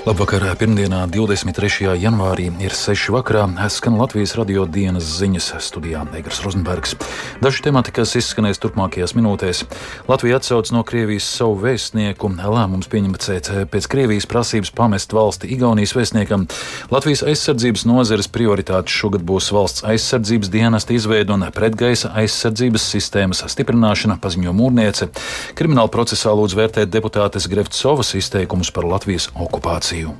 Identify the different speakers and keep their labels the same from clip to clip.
Speaker 1: Labvakar, pirmdienā, 23. janvārī, ir 6. vakarā. Skan Latvijas radio dienas ziņas studijā Eigars Rozenbergs. Daži temati, kas izskanēs turpmākajās minūtēs. Latvija atsauc no Krievijas savu vēstnieku. Lēmums pieņemts pēc Krievijas prasības pamest valsti Igaunijas vēstniekam. Latvijas aizsardzības nozares prioritāte šogad būs valsts aizsardzības dienesta izveida un pretgaisa aizsardzības sistēmas stiprināšana, paziņo mūrniece. Krimināla procesā lūdz vērtēt deputātes Grevcovas izteikumus par Latvijas okupāciju akciju.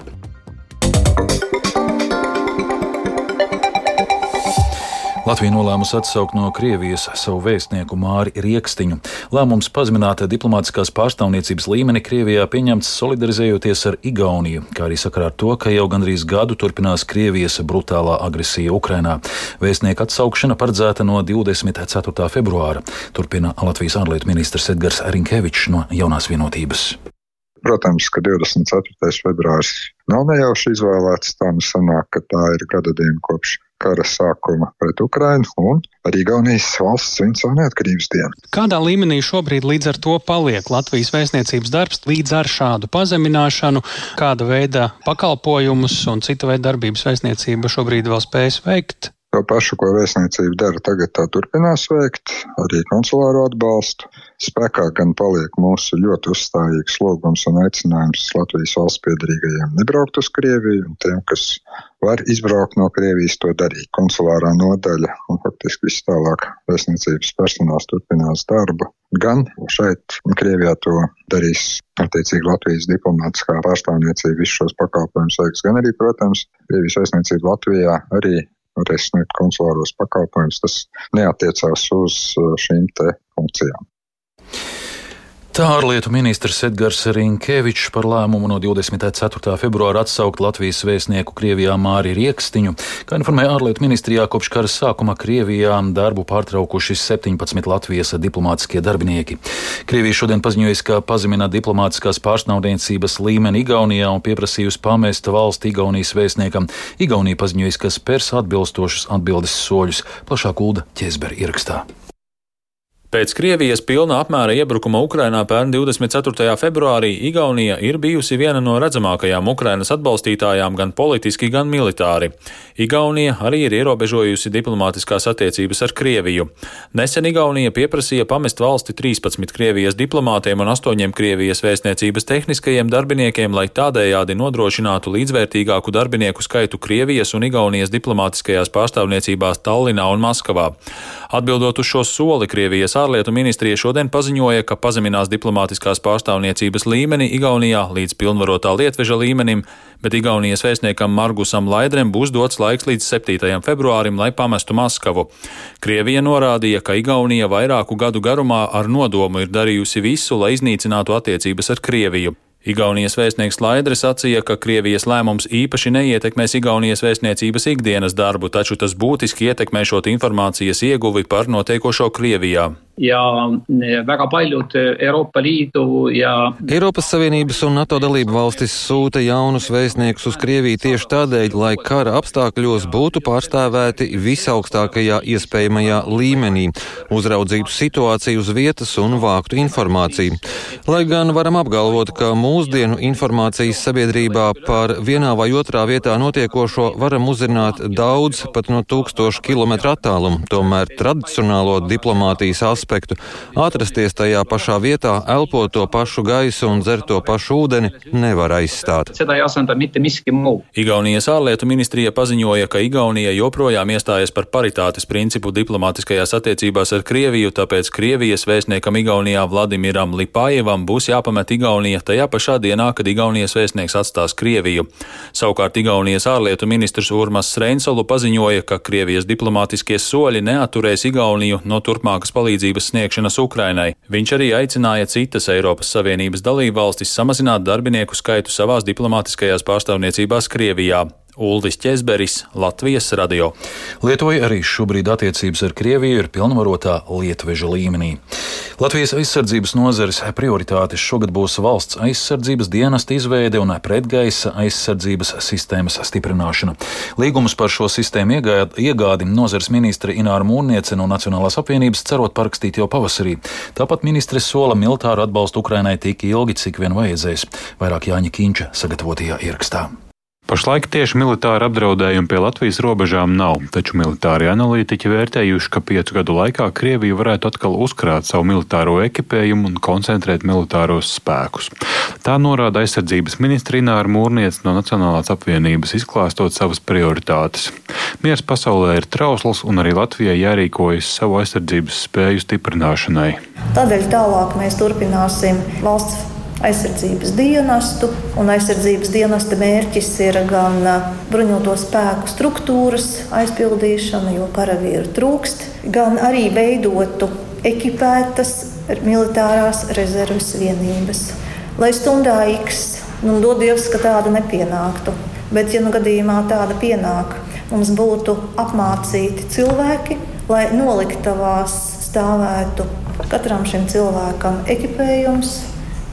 Speaker 1: Latvija nolēmusi atsaukt no Krievijas savu vēstnieku Māri Rieksniņu. Lēmums pazemināt diplomātiskās pārstāvniecības līmeni Krievijā pieņemts solidarizējoties ar Igauniju, kā arī sakarā ar to, ka jau gandrīz gadu turpinās Krievijas brutālā agresija Ukrainā. Vēstnieka atsaukšana paredzēta no 24. februāra, turpina Latvijas ārlietu ministrs Edgars Rinkevičs no jaunās vienotības.
Speaker 2: Protams, ka 24. februāris nav nejauši izvēlēts. Tā nu sanāk, ka tā ir gada diena kopš kara sākuma pret Ukrainu un arī Igaunijas valsts svin savu neatkarības dienu.
Speaker 3: Kādā līmenī šobrīd līdz ar to paliek Latvijas vēstniecības darbs līdz ar šādu pazemināšanu, kāda veida pakalpojumus un cita veida darbības vēstniecība šobrīd vēl spējas veikt?
Speaker 2: To pašu, ko vēstniecība dara tagad, tā turpinās veikt, arī konsulāro atbalstu. Spēkā gan paliek mūsu ļoti uzstājīgs logums un aicinājums Latvijas valsts piedarīgajiem nebraukt uz Krieviju, un tiem, kas var izbraukt no Krievijas, to darīt. Konsulārā nodaļa un faktiski viss tālāk vēstniecības personāls turpinās darbu. Gan šeit, Krievijā, to darīs attiecīgi Latvijas diplomātiskā pārstāvniecība visus šos pakalpojumus veiks, gan arī, protams, Krievijas vēstniecība Latvijā arī varēs sniegt konsulāros pakalpojumus. Tas neatiecās uz uh, šīm te funkcijām.
Speaker 1: Tā ārlietu ministrs Edgars Rinkevičs par lēmumu no 24. februāra atsaukt Latvijas vēstnieku Krievijā Māri Riekstiņu. Kā informēja ārlietu ministrijā, kopš kara sākuma Krievijā darbu pārtraukuši 17 Latvijas diplomātiskie darbinieki. Krievija šodien paziņojusi, ka pazemina diplomātiskās pārstāvniecības līmeni Igaunijā un pieprasījusi pamest valsti Igaunijas vēstniekam. Igaunija paziņojusi, ka spērs atbilstošus atbildes soļus. Plašāk Ulda Ķēzbera ierakstā.
Speaker 4: Pēc Krievijas pilna apmēra iebrukuma Ukrainā pērn 24. februārī Igaunija ir bijusi viena no redzamākajām Ukrainas atbalstītājām gan politiski, gan militāri. Igaunija arī ir ierobežojusi diplomātiskās attiecības ar Krieviju. Nesen Igaunija pieprasīja pamest valsti 13 Krievijas diplomātiem un 8 Krievijas vēstniecības tehniskajiem darbiniekiem, lai tādējādi nodrošinātu līdzvērtīgāku darbinieku skaitu Krievijas un Igaunijas diplomātiskajās pārstāvniecībās Tallinā un Maskavā. Atbildot uz šo soli, Krievijas ārlietu ministrija šodien paziņoja, ka pazeminās diplomātiskās pārstāvniecības līmeni Igaunijā līdz pilnvarotā lietveža līmenim, bet Igaunijas vēstniekam Margusam Laidrem būs dots laiks līdz 7. februārim, lai pamestu Maskavu. Krievija norādīja, ka Igaunija vairāku gadu garumā ar nodomu ir darījusi visu, lai iznīcinātu attiecības ar Krieviju. Igaunijas vēstnieks Laidre sacīja, ka Krievijas lēmums īpaši neietekmēs Igaunijas vēstniecības ikdienas darbu, taču tas būtiski ietekmēšot informācijas ieguvi par notiekošo Krievijā
Speaker 5: ja väga paljud Euroopa Liidu ja
Speaker 6: Eiropas Savienības un NATO dalību valstis sūta jaunus vēstniekus uz Krieviju tieši tādēļ, lai kara apstākļos būtu pārstāvēti visaugstākajā iespējamajā līmenī, uzraudzītu situāciju uz vietas un vāktu informāciju. Lai gan varam apgalvot, ka mūsdienu informācijas sabiedrībā par vienā vai otrā vietā notiekošo varam uzzināt daudz, pat no tūkstošu kilometru attālumu, tomēr tradicionālo diplomātijas aspektu aspektu. Atrasties tajā pašā vietā, elpot to pašu gaisu un dzert to pašu ūdeni nevar aizstāt.
Speaker 4: Igaunijas ārlietu ministrija paziņoja, ka Igaunija joprojām iestājas par paritātes principu diplomātiskajās attiecībās ar Krieviju, tāpēc Krievijas vēstniekam Igaunijā Vladimiram Lipājevam būs jāpamet Igaunija tajā pašā dienā, kad Igaunijas vēstnieks atstās Krieviju. Savukārt Igaunijas ārlietu ministrs Urmas Reinsolu paziņoja, ka Krievijas diplomātiskie soļi neaturēs Igauniju no turpmākas palīdzības palīdzības sniegšanas Ukrainai. Viņš arī aicināja citas Eiropas Savienības dalībvalstis samazināt darbinieku skaitu savās diplomātiskajās pārstāvniecībās Krievijā. Uldis Česberis, Latvijas radio.
Speaker 1: Lietuvai arī šobrīd attiecības ar Krieviju ir pilnvarotā lietveža līmenī. Latvijas aizsardzības nozares prioritātes šogad būs valsts aizsardzības dienesta izveide un pretgaisa aizsardzības sistēmas stiprināšana. Līgumus par šo sistēmu iegādi nozares ministre Ināra Mūrniece no Nacionālās apvienības cerot parakstīt jau pavasarī. Tāpat ministre sola militāru atbalstu Ukrainai tik ilgi, cik vien vajadzēs. Vairāk Jāņa Kīņša sagatavotajā ierakstā.
Speaker 7: Pašlaik tieši militāra apdraudējuma pie Latvijas robežām nav, taču militāri analītiķi vērtējuši, ka piecu gadu laikā Krievija varētu atkal uzkrāt savu militāro ekipējumu un koncentrēt militāros spēkus. Tā norāda aizsardzības ministra Ināra Mūrniec no Nacionālās apvienības, izklāstot savas prioritātes. Miers pasaulē ir trausls, un arī Latvijai jārīkojas savu aizsardzības spēju stiprināšanai.
Speaker 8: Tādēļ tālāk mēs turpināsim valsts aizsardzības dienestu. Aizsardzības dienesta mērķis ir gan bruņoto spēku struktūras aizpildīšana, jo karavīru trūkst, gan arī veidotu ekipētas militārās rezerves vienības. Lai stundā X, nu, dod Dievs, ka tāda nepienāktu, bet, ja nu gadījumā tāda pienāk, mums būtu apmācīti cilvēki, lai noliktavās stāvētu katram šim cilvēkam ekipējums,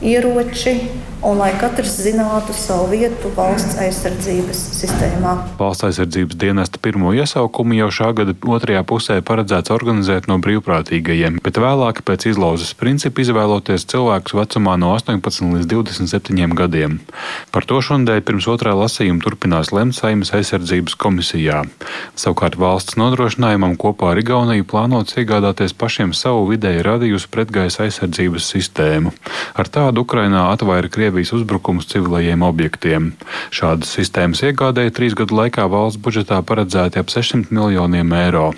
Speaker 8: ieroči un lai katrs zinātu savu vietu valsts aizsardzības sistēmā.
Speaker 7: Valsts aizsardzības dienesta pirmo iesaukumu jau šā gada otrajā pusē paredzēts organizēt no brīvprātīgajiem, bet vēlāk pēc izlauzes principa izvēloties cilvēkus vecumā no 18 līdz 27 gadiem. Par to šodien pirms otrā lasījuma turpinās lemt Saimas aizsardzības komisijā. Savukārt valsts nodrošinājumam kopā ar Igauniju plānots iegādāties pašiem savu vidēji radījusu pretgaisa aizsardzības sistēmu. Ar tādu Ukrainā atvaira Krievijas Krievijas uzbrukumus civilajiem objektiem. Šādas sistēmas iegādēja trīs gadu laikā valsts budžetā paredzēti ap 600 miljoniem eiro.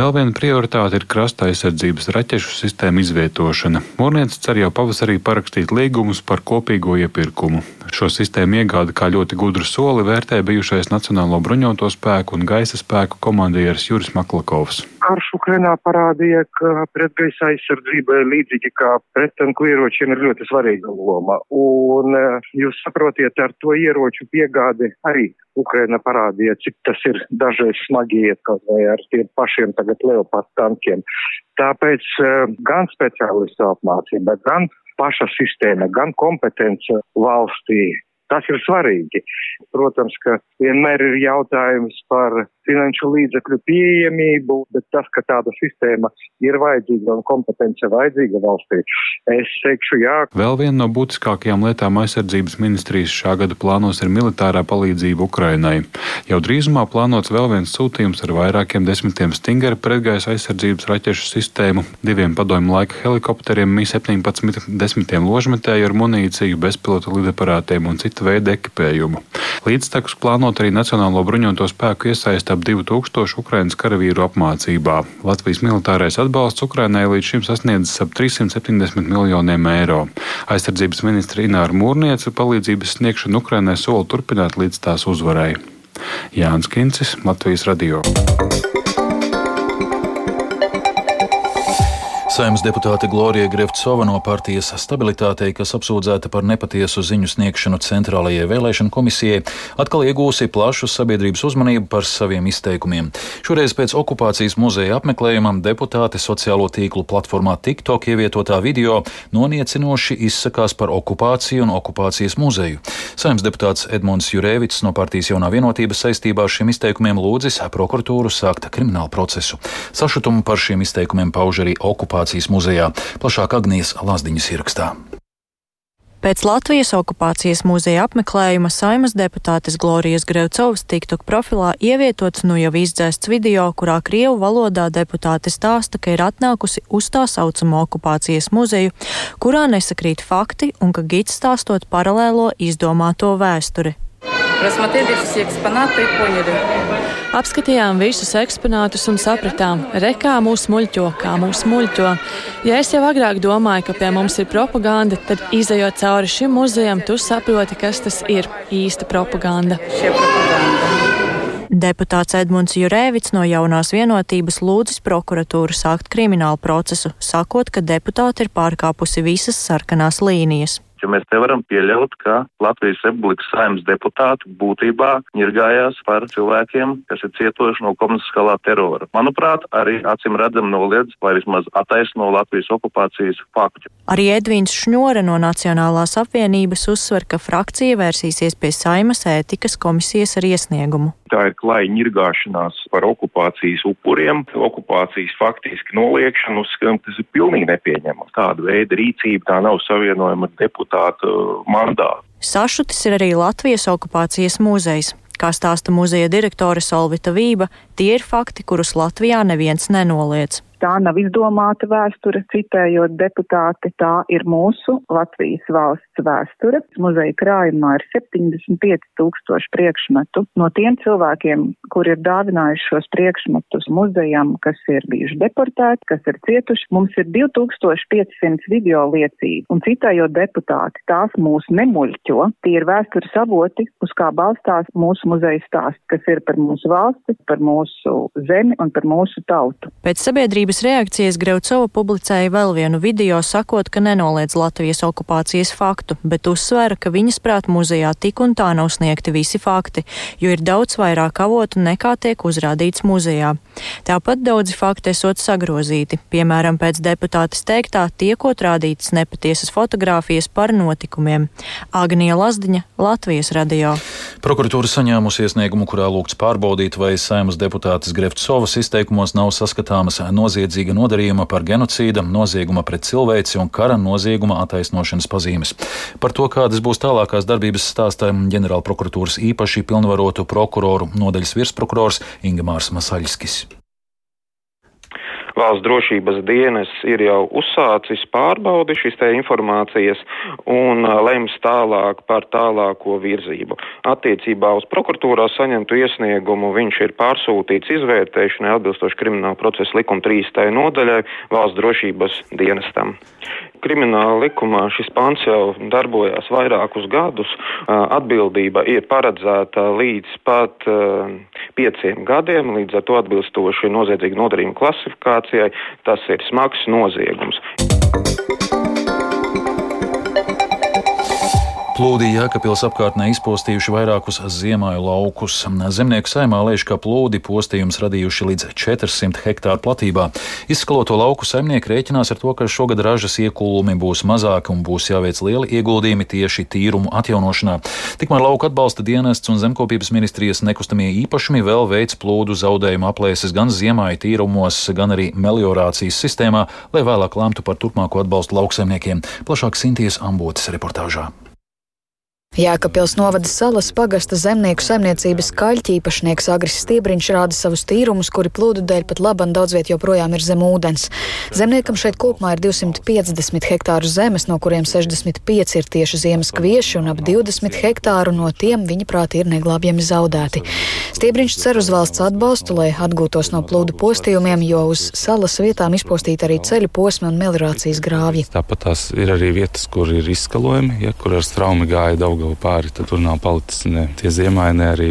Speaker 7: Vēl viena prioritāte ir krasta aizsardzības raķešu sistēmu izvietošana. Mūrniec cer jau pavasarī parakstīt līgumus par kopīgo iepirkumu. Šo sistēmu iegādi kā ļoti gudru soli vērtē bijušais Nacionālo bruņoto spēku un gaisa spēku komandieris Juris Maklakovs.
Speaker 9: Karš Ukrainā parādīja, ka pretgaisa aizsardzībai līdzīgi kā prettanku ieročiem ir ļoti svarīga loma. Un e, jūs saprotiet, ar to ieroču piegādi arī Ukraina parādīja, cik tas ir dažreiz smagi iet kaut vai ar tiem pašiem tagad Leopard tankiem. Tāpēc e, gan speciālistu apmācība, gan paša sistēma, gan kompetence valstī. Tas ir svarīgi. Protams, ka vienmēr ir jautājums par finanšu līdzekļu pieejamību, bet tas, ka tāda sistēma ir vajadzīga un kompetence vajadzīga valstī, es teikšu jā.
Speaker 7: Vēl viena no būtiskākajām lietām aizsardzības ministrijas šā gada plānos ir militārā palīdzība Ukrainai. Jau drīzumā plānots vēl viens sūtījums ar vairākiem desmitiem Stingera pretgaisa aizsardzības raķešu sistēmu, diviem padomju laika helikopteriem, Mi-17, desmitiem ložmetēju ar munīciju, bezpilota lidaparātiem un cita veida ekipējumu. Līdztekus plānot arī Nacionālo bruņoto spēku iesaist ap 2000 Ukraiņas karavīru apmācībā. Latvijas militārais atbalsts Ukrainai līdz šim sasniedzis ap 370 miljoniem eiro. Aizsardzības ministra Ināra Mūrniece palīdzības sniegšanu Ukrainai sola turpināt līdz tās uzvarai. Jānis Kincis, Latvijas Radio.
Speaker 1: Saimnes deputāte Glorija Grevcova no partijas stabilitātei, kas apsūdzēta par nepatiesu ziņu sniegšanu Centrālajai vēlēšanu komisijai, atkal iegūsi plašu sabiedrības uzmanību par saviem izteikumiem. Šoreiz pēc okupācijas muzeja apmeklējumam deputāte sociālo tīklu platformā TikTok ievietotā video noniecinoši izsakās par okupāciju un okupācijas muzeju. Saimnes deputāts Edmunds Jurēvits no partijas jaunā vienotība saistībā ar šiem izteikumiem lūdzis prokuratūru sākt kriminālu procesu. Sašutumu par šiem izteikumiem pauž arī okupācija okupācijas muzejā. Plašāk Agnijas Lazdiņas ierakstā.
Speaker 10: Pēc Latvijas okupācijas muzeja apmeklējuma saimas deputātes Glorijas Grevcovas TikTok profilā ievietots nu jau izdzēsts video, kurā Krievu valodā deputāte stāsta, ka ir atnākusi uz tā saucamo okupācijas muzeju, kurā nesakrīt fakti un ka gids stāstot paralēlo izdomāto vēsturi
Speaker 11: Рассмотрели все экспонаты и поняли.
Speaker 10: Apskatījām visus eksponātus un sapratām, re, kā mūs muļķo, kā mūs muļķo. Ja es jau agrāk domāju, ka pie mums ir propaganda, tad izējot cauri šim muzejam, tu saproti, kas tas ir īsta propaganda. Deputāts Edmunds Jurēvits no jaunās vienotības lūdzis prokuratūru sākt kriminālu procesu, sakot, ka deputāte ir pārkāpusi visas sarkanās līnijas.
Speaker 12: jo mēs nevaram pieļaut, ka Latvijas Republikas saimnes deputāti būtībā ņirgājās par cilvēkiem, kas ir cietuši no komunistiskā terora. Manuprāt, arī acīm redzam noliedz vai vismaz attaisno Latvijas okupācijas faktu.
Speaker 10: Arī Edvīns Šņore no Nacionālās apvienības uzsver, ka frakcija vērsīsies pie saimas ētikas komisijas ar iesniegumu.
Speaker 13: Tā ir klāja ņirgāšanās par okupācijas upuriem, okupācijas faktiski noliekšanu, uzskatām, tas ir pilnīgi nepieņemams. Tāda veida rīcība tā nav savienojama deputātu mandātu.
Speaker 10: Sašutis ir arī Latvijas okupācijas muzejs. Kā stāsta muzeja direktore Solvita Vība, tie ir fakti, kurus Latvijā neviens nenoliedz.
Speaker 14: Tā nav izdomāta vēsture, citējot deputāti, tā ir mūsu Latvijas valsts vēsture. Muzeja krājumā ir 75 tūkstoši priekšmetu. No tiem cilvēkiem, kuri ir dāvinājuši šos priekšmetus muzejam, kas ir bijuši deportēti, kas ir cietuši, mums ir 2500 video liecību. Un citējot deputāti, tās mūs nemuļķo. Tie ir vēstures avoti, uz kā balstās mūsu muzeja stāsts, kas ir par mūsu valsti, par mūsu zemi un par mūsu tautu.
Speaker 10: Pēc sabiedrības Sabiedrības reakcijas Greucova publicēja vēl vienu video, sakot, ka nenoliedz Latvijas okupācijas faktu, bet uzsvēra, ka viņas prāt muzejā tik un tā nav sniegti visi fakti, jo ir daudz vairāk avotu nekā tiek uzrādīts muzejā. Tāpat daudzi fakti esot sagrozīti, piemēram, pēc deputātes teiktā tiekot rādītas nepatiesas fotogrāfijas par notikumiem. Agnija Lazdiņa, Latvijas radio.
Speaker 1: Prokuratūra saņēmusi iesniegumu, kurā lūgts pārbaudīt, vai saimas deputātes Greftsovas izteikumos nav saskatāmas nozīmes noziedzīga nodarījuma par genocīda, nozieguma pret cilvēci un kara nozieguma attaisnošanas pazīmes. Par to, kādas būs tālākās darbības stāstā ģenerālprokuratūras īpaši pilnvarotu prokuroru nodaļas virsprokurors Ingemārs Masaļskis.
Speaker 15: Valsts drošības dienas ir jau uzsācis pārbaudi šīs te informācijas un lems tālāk par tālāko virzību. Attiecībā uz prokuratūrā saņemtu iesniegumu viņš ir pārsūtīts izvērtēšanai atbilstoši krimināla procesa likuma 3. nodaļai valsts drošības dienestam. Krimināla likumā šis pants jau darbojās vairākus gadus. Atbildība ir paredzēta līdz pat pieciem gadiem, līdz ar to atbilstoši noziedzīgu nodarījumu klasifikāciju organizācijai, tas ir smags noziegums.
Speaker 1: Plūdi Jēkabils apkārtnē izpostījuši vairākus ziemāju laukus. Zemnieku saimā lēš, ka plūdi postījums radījuši līdz 400 hektāru platībā. Izskaloto lauku saimnieki rēķinās ar to, ka šogad ražas iekūlumi būs mazāki un būs jāveic lieli ieguldījumi tieši tīrumu atjaunošanā. Tikmēr lauka atbalsta dienests un zemkopības ministrijas nekustamie īpašumi vēl veids plūdu zaudējumu aplēses gan ziemāju tīrumos, gan arī meliorācijas sistēmā, lai vēlāk lemtu par turpmāko atbalstu lauksaimniekiem. Plašāk Sintīs Ambotas reportāžā.
Speaker 16: Jēkabpils novada salas pagasta zemnieku saimniecības kaļķi īpašnieks Agris Stiebriņš rāda savus tīrumus, kuri plūdu dēļ pat laban daudz viet joprojām ir zem ūdens. Zemniekam šeit kopumā ir 250 hektāru zemes, no kuriem 65 ir tieši ziemas kvieši un ap 20 hektāru no tiem viņa prāti ir neglābjami zaudēti. Stiebriņš cer uz valsts atbalstu, lai atgūtos no plūdu postījumiem, jo uz salas vietām izpostīta arī ceļu posmi un meliorācijas grāvji.
Speaker 17: Tāpat tās ir arī vietas, kur ir izskalojumi, ja, kur ar straumi gāja daudz Daugava pāri, tad tur nav palicis ne tie ziemaini, ne arī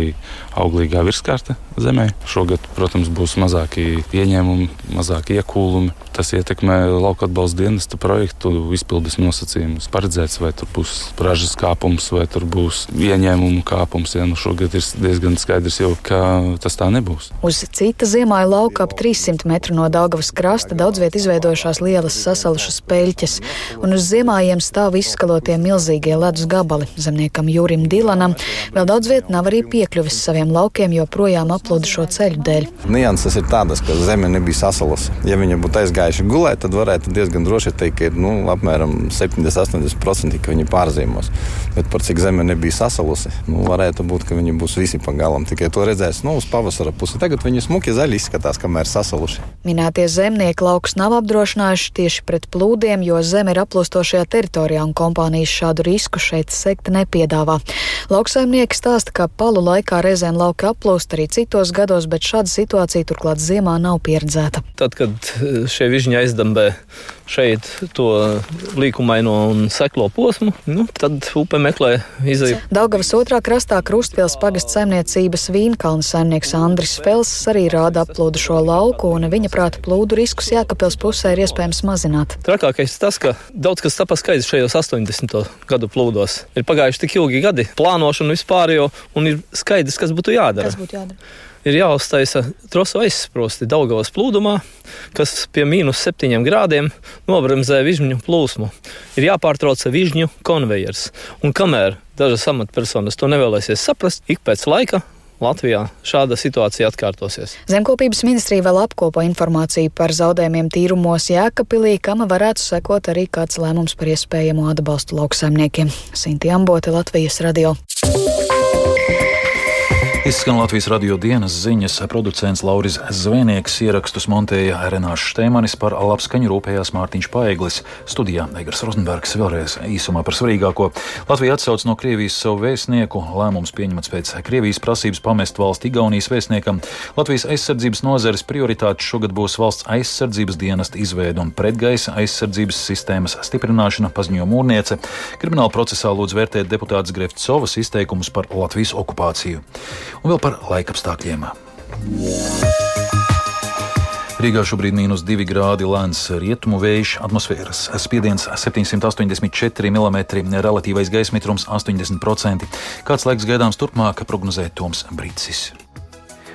Speaker 17: auglīgā virskārta zemē. Šogad, protams, būs mazāki ieņēmumi, mazāki iekūlumi. Tas ietekmē lauka atbalsta dienesta projektu izpildes nosacījumus. Paredzēts, vai tur būs ražas kāpums, vai tur būs ieņēmumu kāpums. Ja, nu šogad ir diezgan skaidrs jau, ka tas tā nebūs.
Speaker 16: Uz cita ziemāja lauka ap 300 metru no Daugavas krasta daudz viet izveidojušās lielas sasalušas peļķes, un uz ziemājiem stāv izskalotie milzīgie ledus gabali. Zemniekam Jūrim Dilanam vēl daudz viet nav arī piekļuvis saviem laukiem, jo projām aplūda šo ceļu dēļ.
Speaker 18: Nianses ir tādas, ka zeme nebija sasalusi. Ja viņa būtu aizgājuši gulēt, tad varētu diezgan droši teikt, ka nu, apmēram 70-80% ka viņi pārzīmos. Bet par cik zeme nebija sasalusi, nu, varētu būt, ka viņi būs visi pagalam. Tikai to redzēs nu, uz pavasara pusi. Tagad viņi smuki zaļi izskatās, kamēr sasaluši.
Speaker 16: Minētie zemnieki laukus nav apdrošinājuši tieši pret plūdiem, jo zeme ir aplūstošajā teritorijā un kompānijas šādu risku šeit sekta nepiedāvā. Lauksaimnieki stāsta, ka palu laikā reizēm lauki aplūst arī citos gados, bet šāda situācija turklāt ziemā nav pieredzēta.
Speaker 19: Tad, kad šie višņi aizdambē šeit to līkumaino un seklo posmu, nu, tad upe meklē izēju.
Speaker 16: Daugavas otrā krastā Krustpils pagasts saimniecības Vīnkalna saimnieks Andris Fels arī rāda aplūdušo lauku, un viņa prāta plūdu riskus Jēkabpils pusē ir iespējams mazināt.
Speaker 19: Trakākais tas, ka daudz kas tapa skaidrs šajos 80. gadu plūdos. Ir pagājuši tik ilgi gadi plānošanu vispār jau, un ir skaidrs, kas būtu jādara.
Speaker 16: Kas būtu jādara?
Speaker 19: Ir jāuztaisa trosu aizsprosti Daugavas plūdumā, kas pie mīnus 7 grādiem nobremzē vižņu plūsmu. Ir jāpārtrauc vižņu konvejers. Un kamēr dažas amatpersonas to nevēlēsies saprast, ik pēc laika Latvijā šāda situācija atkārtosies.
Speaker 16: Zemkopības ministrija vēl apkopo informāciju par zaudējumiem tīrumos Jēkabpilī, kam varētu sekot arī kāds lēmums par iespējamo atbalstu lauksaimniekiem. Sinti Ambote, Latvijas radio.
Speaker 1: Izskan Latvijas radio dienas ziņas. Producents Lauris Zvēnieks ierakstus montēja Renāšu Šteimanis par labskaņu rūpējās Mārtiņš Paeglis. Studijā Egars Rozenbergs vēlreiz īsumā par svarīgāko. Latvija atsauc no Krievijas savu vēstnieku. Lēmums pieņemts pēc Krievijas prasības pamest valsts Igaunijas vēstniekam. Latvijas aizsardzības nozares prioritāte šogad būs valsts aizsardzības dienesta izveida un pretgaisa aizsardzības sistēmas stiprināšana, paziņo mūrniece. Krimināla procesā lūdz vērtēt deputāts Grefcovas izteikumus par Latvijas okupāciju. Un vēl par laikapstākļiem. Rīgā šobrīd ir mīnus 2 grādi lēns rietumu vējš, atmosfēras spiediens 784 mm, relatīvais gaisa mitrums 80%. Kāds laiks gaidāms turpmāk, prognozē Toms Brīsis.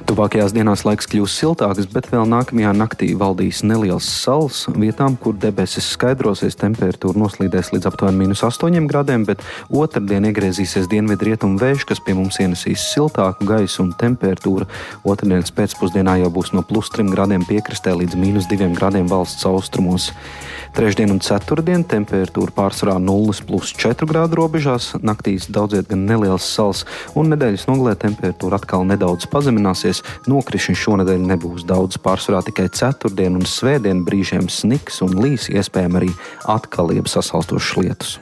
Speaker 20: Tuvākajās dienās laiks kļūs siltāks, bet vēl nākamajā naktī valdīs neliels sals. Vietām, kur debesis skaidrosies, temperatūra noslīdēs līdz aptuveni minus 8 grādiem, bet otrdien iegriezīsies dienvidu-rietumu vējš, kas pie mums ienesīs siltāku gaisu un temperatūra. Otrdienas pēcpusdienā jau būs no plus 3 grādiem piekrastē līdz minus 2 grādiem valsts austrumos. Trešdien un ceturtdien temperatūra pārsvarā 0,4 grādu robežās, naktīs daudziet gan neliels sals, un nedēļas nogalē temperatūra atkal nedaudz pazemināsies. Nokrišņi šonadēļ nebūs daudz, pārsvarā tikai ceturtdien un svētdien brīžiem sniks un līs, iespējams arī atkal jeb sasalstošs lietus.